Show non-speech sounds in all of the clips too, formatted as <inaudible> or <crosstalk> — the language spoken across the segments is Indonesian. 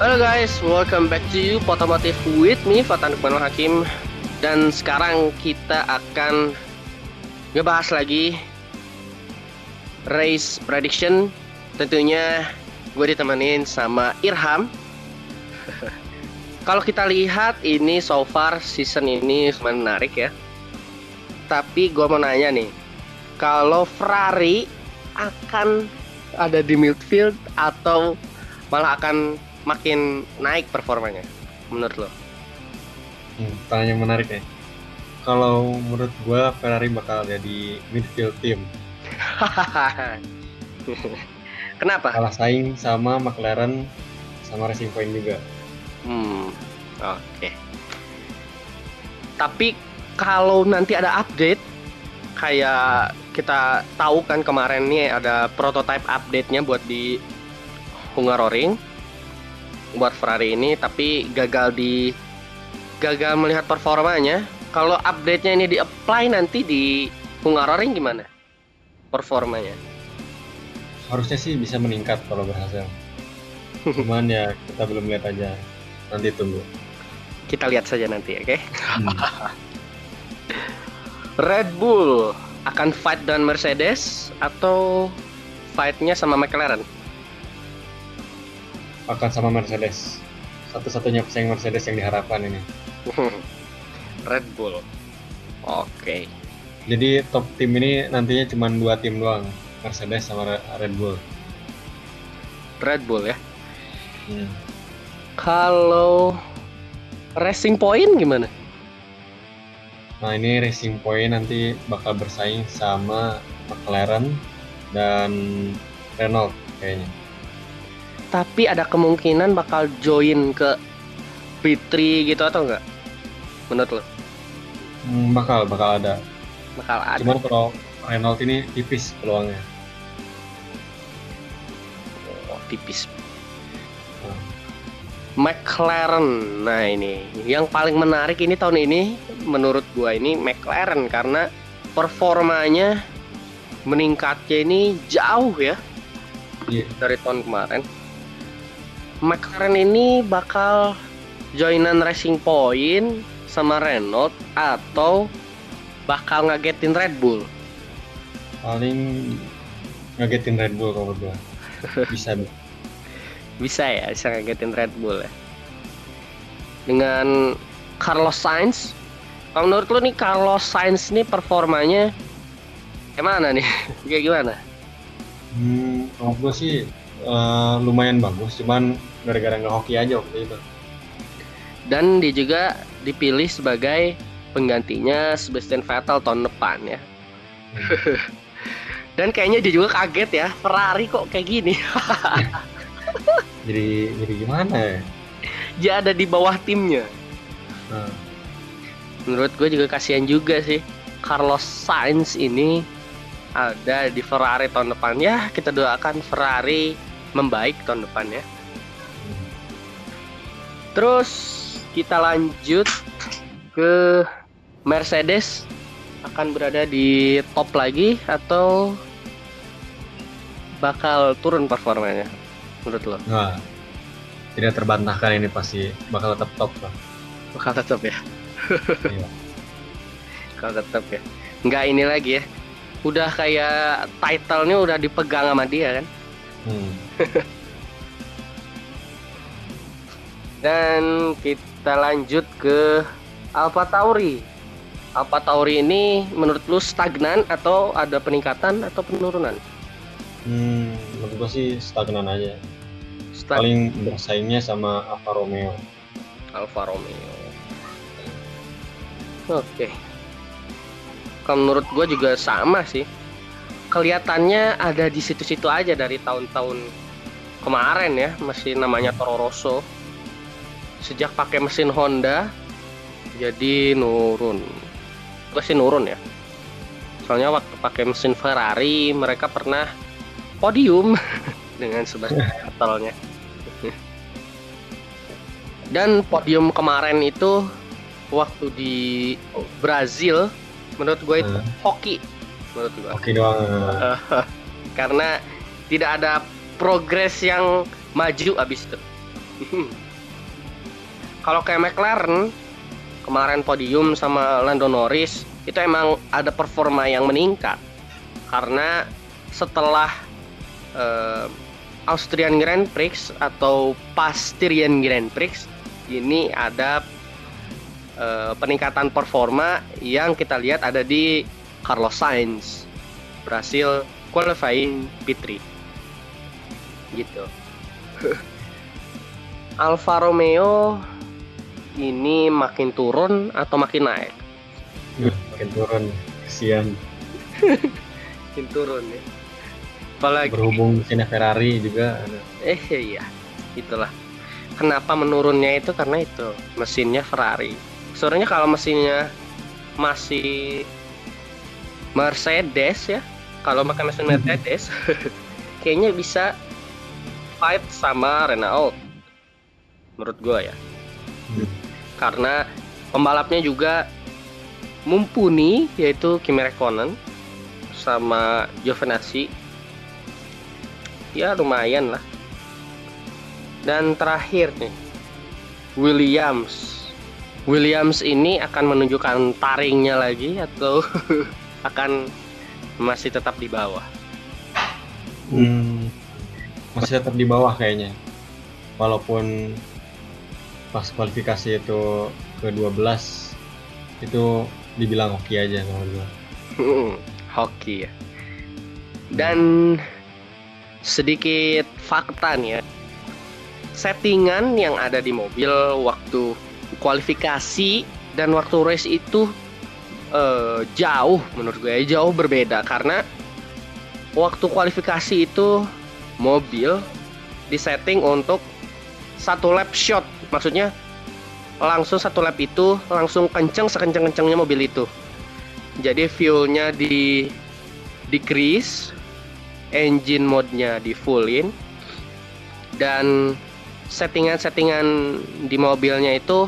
Halo guys, welcome back to you Potomotif with me Fatan Nukmanul Hakim. Dan sekarang kita akan ngebahas lagi race prediction. Tentunya gue ditemenin sama Irham <laughs> kalau kita lihat ini so far season ini menarik ya tapi gue mau nanya nih kalau Ferrari akan ada di midfield atau malah akan makin naik performanya menurut lo? Hmm, tanya menarik ya. Kalau menurut gua Ferrari bakal jadi midfield team. <laughs> Kenapa? Kalah saing sama McLaren sama Racing Point juga. Hmm, oke. Okay. Tapi kalau nanti ada update kayak kita tahu kan kemarin nih ada prototype update-nya buat di Hungaroring buat Ferrari ini tapi gagal di gagal melihat performanya. Kalau update-nya ini di-apply nanti di Hungaroring gimana? Performanya? Harusnya sih bisa meningkat kalau berhasil. Cuman ya kita belum lihat aja. Nanti tunggu. Kita lihat saja nanti, oke? Okay? Hmm. <laughs> Red Bull akan fight dengan Mercedes atau fight-nya sama McLaren? akan sama Mercedes. Satu-satunya pesaing Mercedes yang diharapkan ini. <laughs> Red Bull. Oke. Okay. Jadi top tim ini nantinya cuma dua tim doang, Mercedes sama Red Bull. Red Bull ya. Hmm. Kalau Racing Point gimana? Nah ini Racing Point nanti bakal bersaing sama McLaren dan Renault kayaknya tapi ada kemungkinan bakal join ke Fitri gitu atau enggak? Menurut lo? Hmm, bakal, bakal ada. Bakal ada. Cuman kalau Renault ini tipis peluangnya. Oh, tipis. McLaren. Nah, ini yang paling menarik ini tahun ini menurut gua ini McLaren karena performanya meningkatnya ini jauh ya. Yeah. Dari tahun kemarin McLaren ini bakal joinan Racing Point sama Renault atau bakal ngagetin Red Bull? Paling ngagetin Red Bull kalau berdua. <laughs> Bisa. Bisa ya, bisa ngagetin Red Bull ya. Dengan Carlos Sainz, kalau menurut lu nih Carlos Sainz nih performanya gimana nih? <laughs> Kayak gimana? Hmm, kalau gue sih uh, lumayan bagus, cuman gara-gara nggak hoki aja waktu itu dan dia juga dipilih sebagai penggantinya Sebastian Vettel tahun depan ya hmm. <laughs> dan kayaknya dia juga kaget ya Ferrari kok kayak gini <laughs> jadi jadi gimana ya? Dia ada di bawah timnya. Hmm. menurut gue juga kasihan juga sih. Carlos Sainz ini ada di Ferrari tahun depan. Ya kita doakan Ferrari membaik tahun depan ya. Terus kita lanjut ke Mercedes. Akan berada di top lagi atau bakal turun performanya menurut lo? Nah, tidak terbantahkan ini pasti bakal tetap top lah. Bakal tetap ya. <laughs> iya. Bakal tetap ya. Enggak ini lagi ya. Udah kayak title-nya udah dipegang sama dia kan. Hmm. <laughs> Dan kita lanjut ke Alpha Tauri. Alpha Tauri ini menurut lu stagnan atau ada peningkatan atau penurunan? Hmm, gua sih stagnan aja. Stag Paling bersaingnya sama Alfa Romeo. Alfa Romeo. Oke. Okay. Kalau menurut gua juga sama sih. Kelihatannya ada di situ-situ aja dari tahun-tahun kemarin ya, masih namanya Toro Rosso sejak pakai mesin Honda jadi nurun gue sih nurun ya soalnya waktu pakai mesin Ferrari mereka pernah podium <laughs> dengan Sebastian Vettelnya Dan podium kemarin itu waktu di Brazil menurut gue itu uh. hoki menurut gue. Hoki doang. <laughs> Karena tidak ada progres yang maju abis itu. <laughs> Kalau kayak McLaren kemarin podium sama Lando Norris itu emang ada performa yang meningkat karena setelah uh, Austrian Grand Prix atau Pastrian Grand Prix ini ada uh, peningkatan performa yang kita lihat ada di Carlos Sainz berhasil qualifying P3 gitu <laughs> Alfa Romeo ini makin turun atau makin naik? makin turun, kesian. <laughs> makin turun ya. Apalagi berhubung mesinnya Ferrari juga. Eh iya, itulah. Kenapa menurunnya itu karena itu mesinnya Ferrari. Sebenarnya kalau mesinnya masih Mercedes ya, kalau pakai mesin hmm. Mercedes, <laughs> kayaknya bisa fight sama Renault. Menurut gue ya. Hmm. Karena pembalapnya juga mumpuni yaitu Kimi Räikkönen sama Giovinazzi ya lumayan lah. Dan terakhir nih Williams. Williams ini akan menunjukkan taringnya lagi atau <laughs> akan masih tetap di bawah? Hmm, masih tetap di bawah kayaknya. Walaupun pas kualifikasi itu ke 12 itu dibilang hoki aja sama gue hmm, hoki ya. Dan sedikit fakta nih ya. Settingan yang ada di mobil waktu kualifikasi dan waktu race itu uh, jauh menurut gue jauh berbeda. Karena waktu kualifikasi itu mobil disetting untuk satu lap shot. Maksudnya langsung satu lap itu langsung kenceng sekenceng kencengnya mobil itu. Jadi fuelnya di decrease engine mode-nya di fullin dan settingan-settingan di mobilnya itu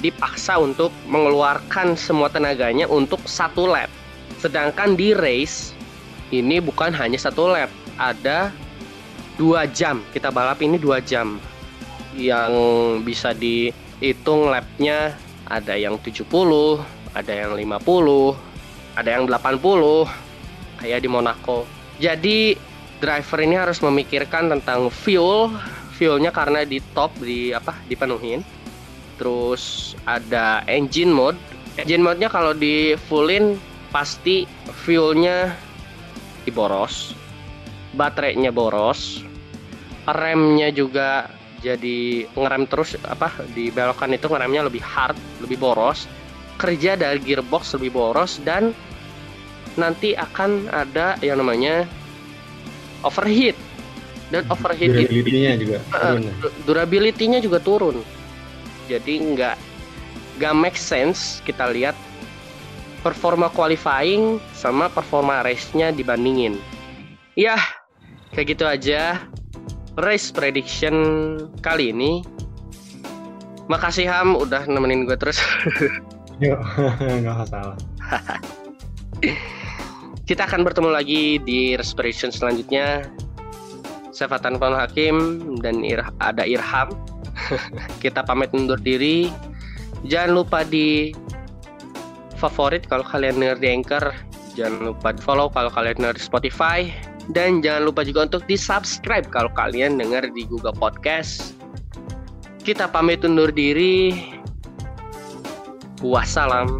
dipaksa untuk mengeluarkan semua tenaganya untuk satu lap. Sedangkan di race ini bukan hanya satu lap ada dua jam. Kita balap ini dua jam. Yang bisa dihitung lapnya ada yang 70 ada yang 50 ada yang 80 kayak di Monaco jadi driver ini harus memikirkan tentang fuel. Fuelnya karena di top di apa dipenuhin. Terus ada engine mode. Engine mode-nya kalau di fullin pasti fuelnya diboros. Baterainya boros. Remnya juga jadi ngerem terus apa di belokan itu ngeremnya lebih hard, lebih boros. Kerja dari gearbox lebih boros dan nanti akan ada yang namanya overheat dan overheat durability-nya juga turun. Uh, durability-nya juga turun. Jadi nggak nggak make sense kita lihat performa qualifying sama performa race-nya dibandingin. Ya, kayak gitu aja race prediction kali ini. Makasih Ham udah nemenin gue terus. <laughs> Yuk, <laughs> nggak masalah. <laughs> Kita akan bertemu lagi di prediction selanjutnya. Saya Fatan Hakim dan ada Irham. <laughs> Kita pamit undur diri. Jangan lupa di favorit kalau kalian denger di Anchor. Jangan lupa di follow kalau kalian denger di Spotify dan jangan lupa juga untuk di subscribe kalau kalian dengar di Google Podcast. Kita pamit undur diri. Wassalam.